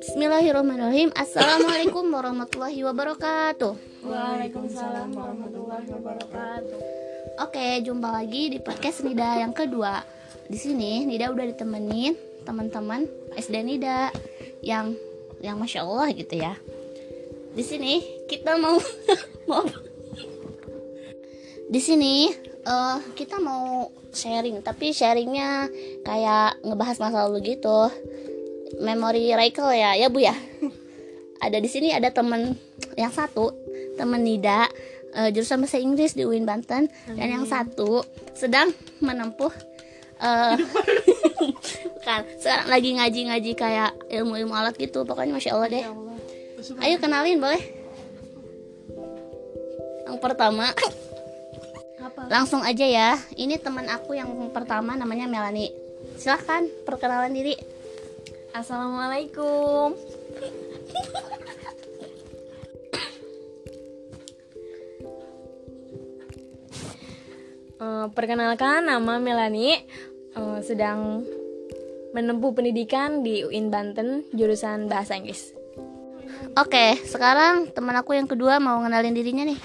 Bismillahirrahmanirrahim Assalamualaikum warahmatullahi wabarakatuh Waalaikumsalam warahmatullahi wabarakatuh. Oke, jumpa lagi di podcast Nida yang kedua. Di sini Nida udah ditemenin teman-teman SD Nida yang yang masya Allah gitu ya. Di sini kita mau mau di sini eh, kita mau sharing, tapi sharingnya kayak ngebahas masa lalu gitu. Memory recall ya, ya bu ya. Ada di sini ada temen yang satu temen Nida eh, jurusan bahasa Inggris di UIN Banten dan yang satu sedang menempuh eh kan sekarang lagi ngaji-ngaji kayak ilmu-ilmu alat gitu. Pokoknya masya Allah deh. Ayo kenalin boleh? Yang pertama? Langsung aja ya. Ini teman aku yang pertama namanya Melani silahkan perkenalan diri. Assalamualaikum. Eh, perkenalkan nama Melani Eh, sedang menempuh pendidikan di UIN Banten jurusan bahasa Inggris. oke sekarang teman aku yang kedua mau ngenalin dirinya nih.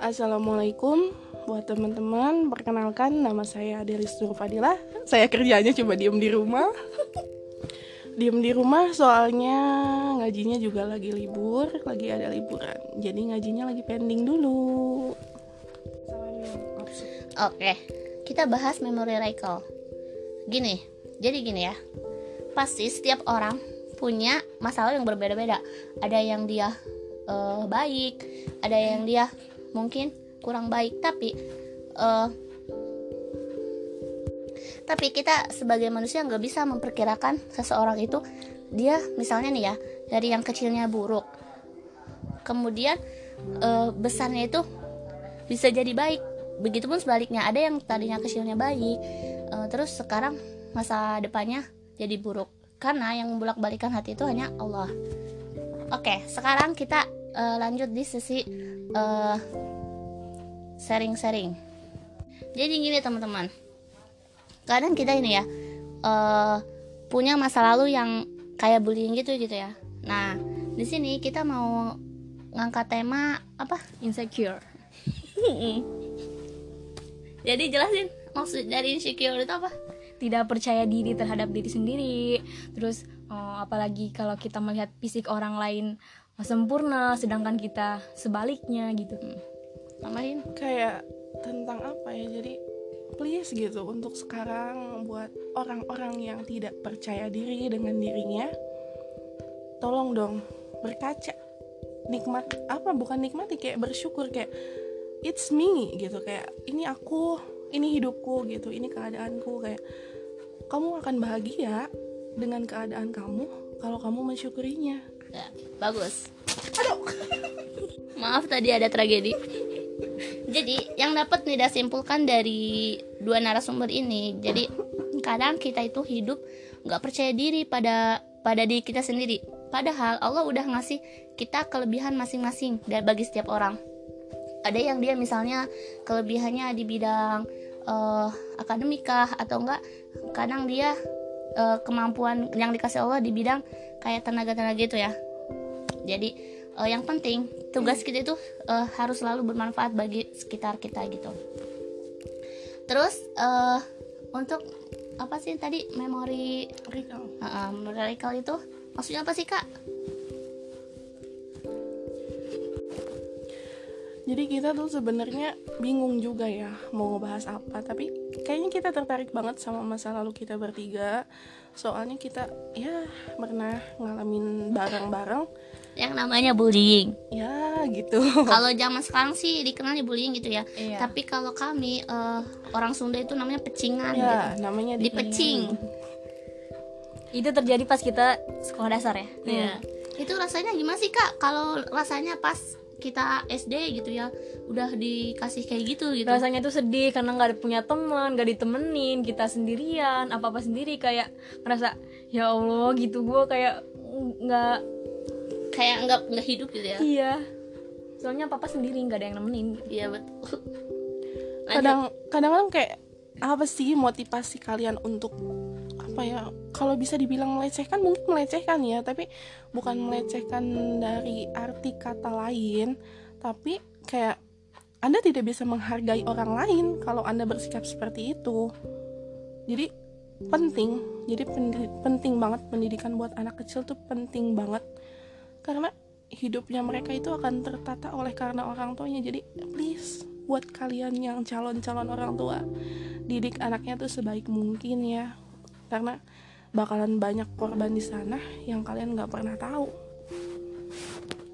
Assalamualaikum buat teman-teman. Perkenalkan nama saya Delis Nur Fadilah. Saya kerjanya cuma diem di rumah. diem di rumah soalnya ngajinya juga lagi libur, lagi ada liburan. Jadi ngajinya lagi pending dulu. Oke, kita bahas memory recall. Gini, jadi gini ya. Pasti setiap orang punya masalah yang berbeda-beda. Ada yang dia eh, baik, ada yang dia mungkin kurang baik, tapi eh, tapi kita sebagai manusia nggak bisa memperkirakan seseorang itu dia misalnya nih ya dari yang kecilnya buruk, kemudian eh, besarnya itu bisa jadi baik. Begitupun sebaliknya ada yang tadinya kecilnya baik eh, terus sekarang masa depannya jadi buruk. Karena yang membolak balikan hati itu hanya Allah. Oke sekarang kita eh, lanjut di sesi eh, sharing-sharing jadi gini teman-teman kadang kita ini ya eh, punya masa lalu yang kayak bullying gitu gitu ya nah di sini kita mau ngangkat tema apa Insecure. jadi jelasin maksud dari insecure itu apa Tidak percaya diri terhadap diri sendiri. Terus eh, apalagi kalau kita melihat fisik orang lain sempurna sedangkan kita sebaliknya gitu. Tambahin Kayak tentang apa ya? Jadi please gitu untuk sekarang buat orang-orang yang tidak percaya diri dengan dirinya tolong dong berkaca nikmat apa bukan nikmati kayak bersyukur kayak it's me gitu kayak ini aku ini hidupku gitu ini keadaanku kayak kamu akan bahagia dengan keadaan kamu kalau kamu mensyukurinya Ya, bagus. Aduh. Maaf tadi ada tragedi. Jadi yang dapat Nida simpulkan dari dua narasumber ini, jadi kadang kita itu hidup nggak percaya diri pada pada diri kita sendiri. Padahal Allah udah ngasih kita kelebihan masing-masing dari bagi setiap orang. Ada yang dia misalnya kelebihannya di bidang eh, akademikah atau enggak kadang dia eh, kemampuan yang dikasih Allah di bidang kayak tenaga-tenaga gitu ya. Jadi eh, yang penting tugas kita itu eh, harus selalu bermanfaat bagi sekitar kita gitu. Terus eh, untuk apa sih tadi memori Recall. uh, memori recall itu maksudnya apa sih kak? Jadi kita tuh sebenarnya bingung juga ya mau ngebahas apa, tapi kayaknya kita tertarik banget sama masa lalu kita bertiga. Soalnya kita ya pernah ngalamin bareng-bareng, Yang namanya bullying. ya gitu. kalau zaman sekarang sih dikenalnya bullying gitu ya. Iya. Tapi kalau kami eh, orang Sunda itu namanya pecingan ya, gitu. namanya Dipecing. Itu terjadi pas kita sekolah dasar ya. Iya. Itu rasanya gimana sih kak? Kalau rasanya pas kita SD gitu ya, udah dikasih kayak gitu gitu. rasanya tuh sedih karena nggak ada punya teman nggak ditemenin kita sendirian apa apa sendiri kayak ngerasa ya allah gitu gue kayak nggak Kayak nggak nggak hidup gitu ya. iya soalnya papa sendiri nggak ada yang nemenin Iya betul. Lanjut. Kadang kadang-kadang kayak apa sih motivasi kalian untuk apa ya kalau bisa dibilang melecehkan mungkin melecehkan ya tapi bukan melecehkan dari arti kata lain tapi kayak anda tidak bisa menghargai orang lain kalau anda bersikap seperti itu jadi penting jadi penting banget pendidikan buat anak kecil tuh penting banget karena hidupnya mereka itu akan tertata oleh karena orang tuanya. Jadi please buat kalian yang calon-calon orang tua didik anaknya tuh sebaik mungkin ya. Karena bakalan banyak korban di sana yang kalian nggak pernah tahu.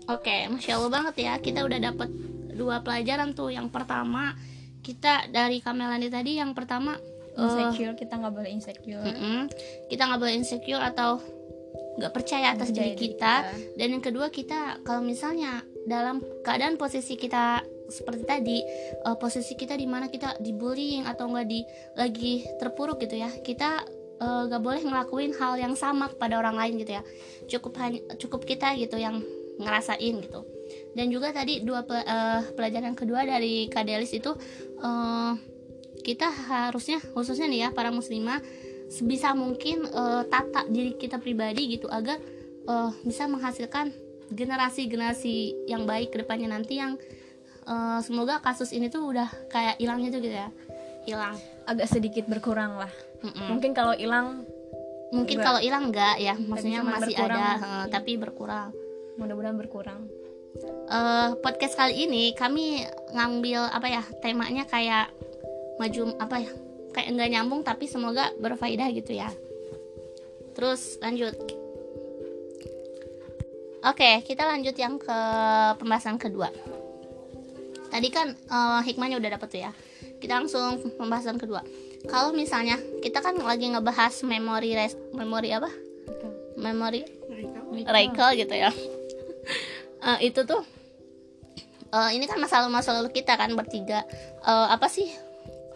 Oke, masya Allah banget ya. Kita udah dapet dua pelajaran tuh. Yang pertama kita dari Kamelani tadi, yang pertama insecure kita nggak boleh insecure. Mm-mm, kita nggak boleh insecure atau nggak percaya atas Percaya diri kita. kita. Dan yang kedua kita kalau misalnya dalam keadaan posisi kita seperti tadi, eh, posisi kita di mana kita dibullying atau nggak di lagi terpuruk gitu ya, kita eh, nggak boleh ngelakuin hal yang sama kepada orang lain gitu ya. Cukup hanya cukup kita gitu yang ngerasain gitu dan juga tadi dua pe- eh, pelajaran kedua dari Kadelis itu eh, kita harusnya khususnya nih ya para muslimah sebisa mungkin eh, tata diri kita pribadi gitu agar eh, bisa menghasilkan generasi-generasi yang baik ke depannya nanti yang eh, semoga kasus ini tuh udah kayak hilangnya tuh gitu ya. Hilang. Agak sedikit berkurang lah. Mm-mm. mungkin kalau hilang mungkin kalau hilang enggak ya maksudnya masih berkurang. ada eh, tapi berkurang. Mudah-mudahan berkurang. Eh podcast kali ini kami ngambil apa ya temanya kayak maju apa ya kayak nggak nyambung tapi semoga berfaedah gitu ya. Terus lanjut. Oke kita lanjut yang ke pembahasan kedua. Tadi kan eh, hikmahnya udah dapet tuh ya. Kita langsung pembahasan kedua. Kalau misalnya kita kan lagi ngebahas memori res- memori apa? Memori Rachel gitu ya. Eh, itu tuh eh, ini kan masa lalu masa lalu kita kan bertiga. Eh, apa sih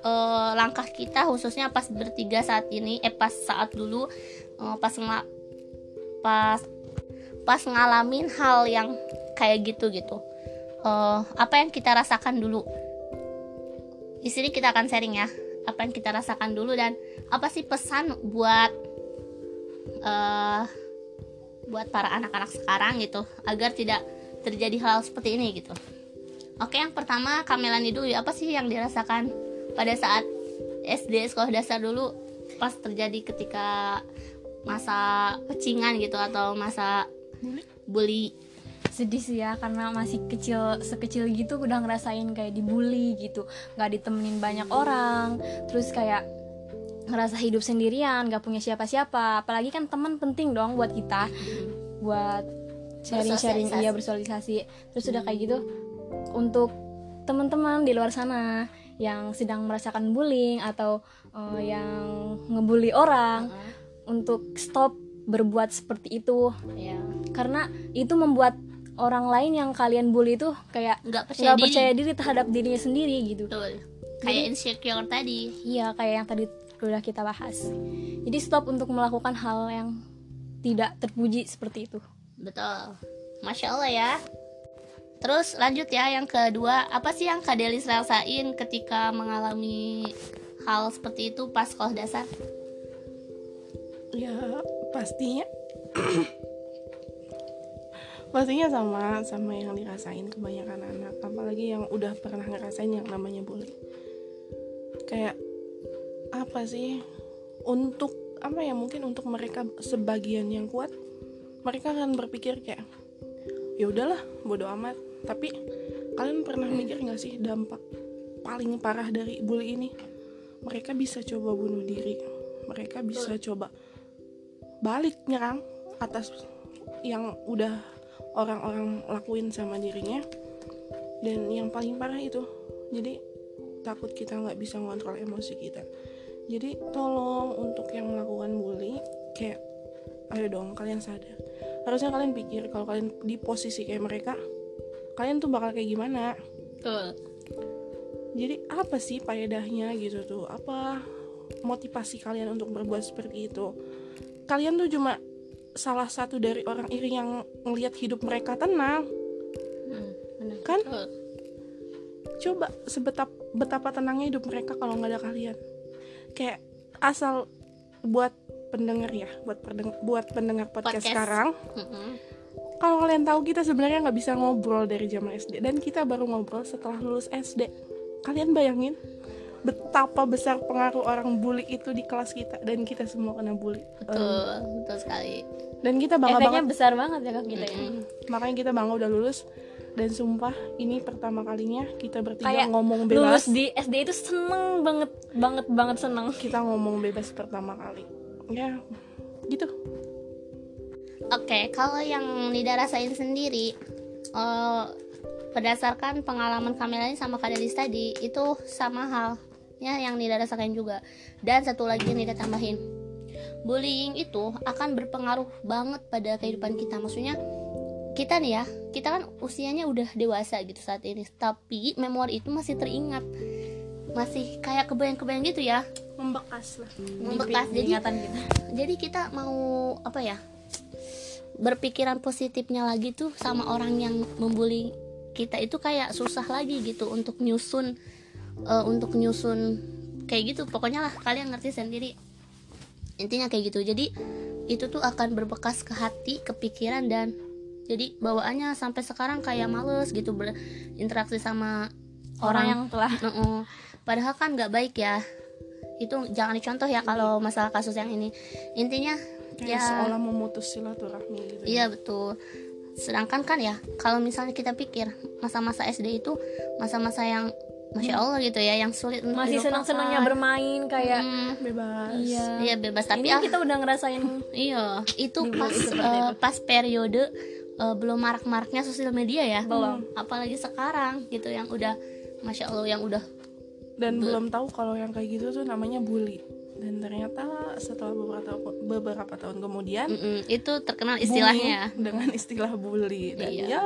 eh, langkah kita khususnya pas bertiga saat ini eh pas saat dulu eh, pas pas pas ngalamin hal yang kayak gitu gitu. Eh, apa yang kita rasakan dulu? Di sini kita akan sharing ya apa yang kita rasakan dulu dan apa sih pesan buat eh buat para anak-anak sekarang gitu agar tidak terjadi hal seperti ini gitu. Oke, yang pertama Kamelani dulu. Apa sih yang dirasakan pada saat SD sekolah dasar dulu pas terjadi ketika masa pecingan gitu atau masa bully. sedih sih ya karena masih kecil sekecil gitu udah ngerasain kayak dibully gitu. Nggak ditemenin banyak orang terus kayak ngerasa hidup sendirian nggak punya siapa-siapa. Apalagi kan teman penting dong buat kita buat sharing-sharing iya bersosialisasi. Terus udah kayak gitu untuk teman-teman di luar sana yang sedang merasakan bullying atau eh, yang ngebully orang untuk stop berbuat seperti itu Ya, karena itu membuat orang lain yang kalian bully itu kayak nggak percaya diri. percaya diri terhadap dirinya sendiri gitu Betul. Kayak insecure tadi. iya kayak yang tadi udah kita bahas jadi stop untuk melakukan hal yang tidak terpuji seperti itu Betul. Masya Allah ya. Terus lanjut ya yang kedua, apa sih yang Kak Delis rasain ketika mengalami hal seperti itu pas sekolah dasar? ya pastinya pastinya sama sama yang dirasain kebanyakan anak. Apalagi yang udah pernah ngerasain yang namanya bully. Kayak apa sih untuk apa ya mungkin untuk mereka sebagian yang kuat mereka akan berpikir kayak ya udahlah bodo amat tapi kalian pernah mikir nggak sih dampak paling parah dari bully ini? Mereka bisa coba bunuh diri mereka bisa coba balik nyerang atas yang udah orang-orang lakuin sama dirinya. Dan yang paling parah itu jadi takut kita nggak bisa ngontrol emosi kita. Jadi tolong untuk yang melakukan bully kayak ayo dong kalian sadar. Harusnya kalian pikir kalau kalian di posisi kayak mereka kalian tuh bakal kayak gimana Betul. jadi apa sih faedahnya gitu tuh apa motivasi kalian untuk berbuat seperti itu kalian tuh cuma salah satu dari orang iri yang ngelihat hidup mereka tenang Hmm, kan Betul. coba sebetap betapa tenangnya hidup mereka kalau nggak ada kalian kayak asal buat pendengar ya buat pendengar buat pendengar podcast, Podcast. sekarang Mm-mm. Kalau kalian tahu kita sebenarnya nggak bisa ngobrol dari zaman SD dan kita baru ngobrol setelah lulus SD kalian bayangin betapa besar pengaruh orang bully itu di kelas kita. Dan kita semua kena bully betul betul sekali. dan kita bangga efeknya banget. besar banget ya kak kita ya. Mm-mm. makanya kita bangga udah lulus. Dan sumpah ini pertama kalinya kita bertiga Kayak ngomong lulus bebas di SD itu seneng banget banget banget seneng. Kita ngomong bebas pertama kali. Ya gitu Oke, kalau yang Nida rasain sendiri, eh, berdasarkan pengalaman Kamila ini sama Kadelis tadi, itu sama halnya yang Nida rasakan juga. Dan satu lagi yang Nida tambahin, bullying itu akan berpengaruh banget pada kehidupan kita. Maksudnya kita nih ya, kita kan usianya udah dewasa gitu saat ini, tapi memori itu masih teringat, masih kayak kebayang-kebayang gitu ya, membekas lah membekas. Jadi ingatan kita jadi kita mau apa ya berpikiran positifnya lagi tuh sama orang yang membuli kita itu kayak susah lagi gitu untuk nyusun eh, untuk nyusun kayak gitu. Pokoknya lah kalian ngerti sendiri. Intinya kayak gitu. Jadi itu tuh akan berbekas ke hati ke pikiran dan jadi bawaannya sampai sekarang kayak males gitu berinteraksi sama orang yang telah Nuh, padahal kan nggak baik ya. Itu jangan dicontoh ya kalau masalah kasus yang ini. Intinya kayak ya seolah memutus silaturahmi gitu iya betul. Sedangkan kan ya kalau misalnya kita pikir masa-masa SD itu masa-masa yang masya Allah gitu ya yang sulit untuk masih dilupakan. senang senangnya bermain kayak Hmm, bebas. Iya. Iya bebas. Tapi ini ah, kita udah ngerasain iya itu pas itu. pas periode eh, belum marak-maraknya sosial media ya. Belum. apalagi sekarang gitu yang udah masya Allah yang udah dan belum tahu kalau yang kayak gitu tuh namanya bully dan ternyata setelah beberapa tahun, beberapa tahun kemudian mm-mm, itu terkenal istilahnya ya dengan istilah bully dan Iya. ya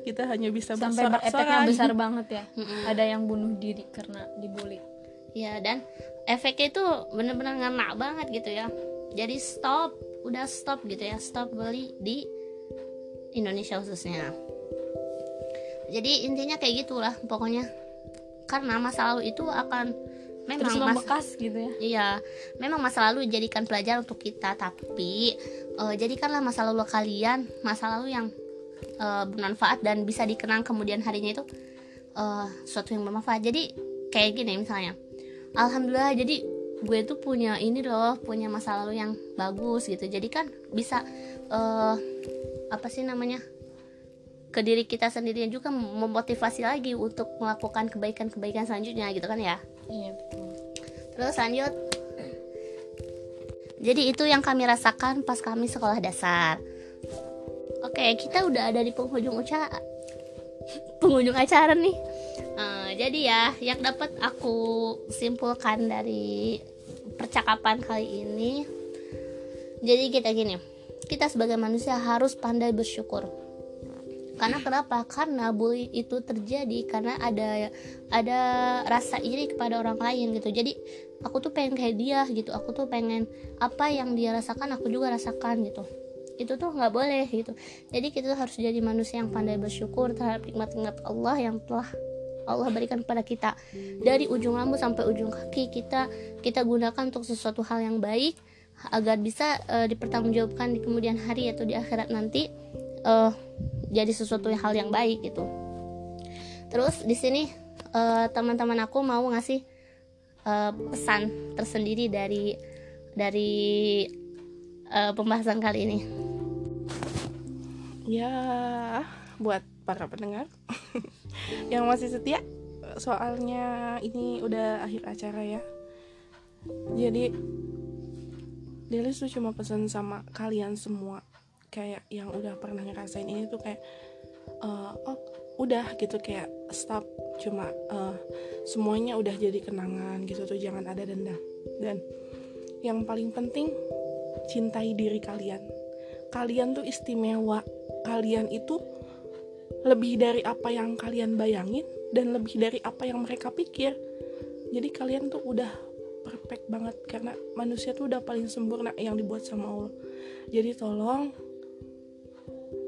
kita hanya bisa sampai efeknya besar banget ya Mm-mm. ada yang bunuh diri karena dibully Ya dan efeknya itu bener-bener ngena banget gitu ya. Jadi stop, udah stop gitu ya, stop beli di Indonesia khususnya. Jadi intinya kayak gitulah pokoknya. Karena masa lalu itu akan memang terus mas- membekas gitu ya Iya, memang masa lalu jadikan pelajaran untuk kita, tapi eh, jadikanlah masa lalu kalian masa lalu yang eh, bermanfaat dan bisa dikenang kemudian harinya itu eh, suatu yang bermanfaat. Jadi kayak gini misalnya, alhamdulillah jadi gue tuh punya ini loh, punya masa lalu yang bagus gitu. Jadi kan bisa eh, apa sih namanya? ke diri kita sendiri juga memotivasi lagi untuk melakukan kebaikan-kebaikan selanjutnya gitu kan ya. Iya betul Terus lanjut. Jadi itu yang kami rasakan pas kami sekolah dasar. Oke, kita udah ada di penghujung acara. penghujung acara nih. Eh, jadi ya, yang dapat aku simpulkan dari percakapan kali ini. Jadi kita gini, kita sebagai manusia harus pandai bersyukur karena kenapa? Karena bully itu terjadi karena ada ada rasa iri kepada orang lain gitu. Jadi aku tuh pengen kayak dia gitu. Aku tuh pengen apa yang dia rasakan aku juga rasakan gitu. Itu tuh nggak boleh gitu. Jadi kita harus jadi manusia yang pandai bersyukur terhadap nikmat-nikmat Allah yang telah Allah berikan kepada kita. Dari ujung rambut sampai ujung kaki kita kita gunakan untuk sesuatu hal yang baik agar bisa eh, dipertanggungjawabkan di kemudian hari atau di akhirat nanti. Eh, jadi sesuatu hal yang baik gitu. Terus di sini eh, teman-teman aku mau ngasih eh, pesan tersendiri dari dari eh, pembahasan kali ini. ya buat para pendengar yang masih setia soalnya ini udah akhir acara ya jadi Delis tuh cuma pesan sama kalian semua kayak yang udah pernah ngerasain ini tuh kayak eh, oh udah gitu kayak stop cuma eh, semuanya udah jadi kenangan gitu tuh jangan ada dendam. Dan yang paling penting cintai diri kalian. Kalian tuh istimewa. Kalian itu lebih dari apa yang kalian bayangin dan lebih dari apa yang mereka pikir. Jadi kalian tuh udah perfect banget karena manusia tuh udah paling sempurna yang dibuat sama Allah. Jadi tolong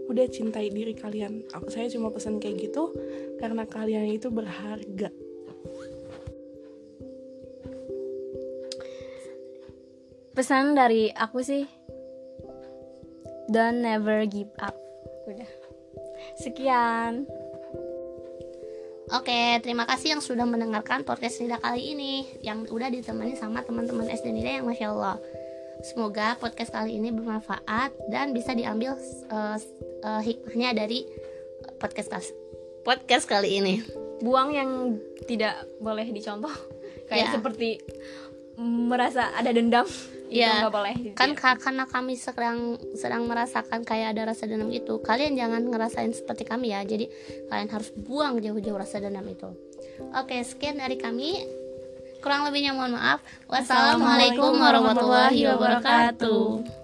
udah cintai diri kalian. Aku saya cuma pesan kayak gitu karena kalian itu berharga. Pesan dari aku sih don't never give up. Udah. Sekian. Oke, terima kasih yang sudah mendengarkan podcast Nida kali ini Yang udah ditemani sama teman-teman SD Nida yang Masya Allah. Semoga podcast kali ini bermanfaat Dan bisa diambil uh, uh, hikmahnya dari podcast podcast kali ini. Buang yang tidak boleh dicontoh. Kayak Ya. seperti merasa ada dendam itu Ya, nggak boleh. Gitu kan ya. ka- karena kami sedang sedang merasakan kayak ada rasa dendam itu kalian jangan ngerasain seperti kami ya. Jadi kalian harus buang jauh-jauh rasa dendam itu. Oke sekian dari kami. Kurang lebihnya mohon maaf. Wassalamualaikum warahmatullahi wabarakatuh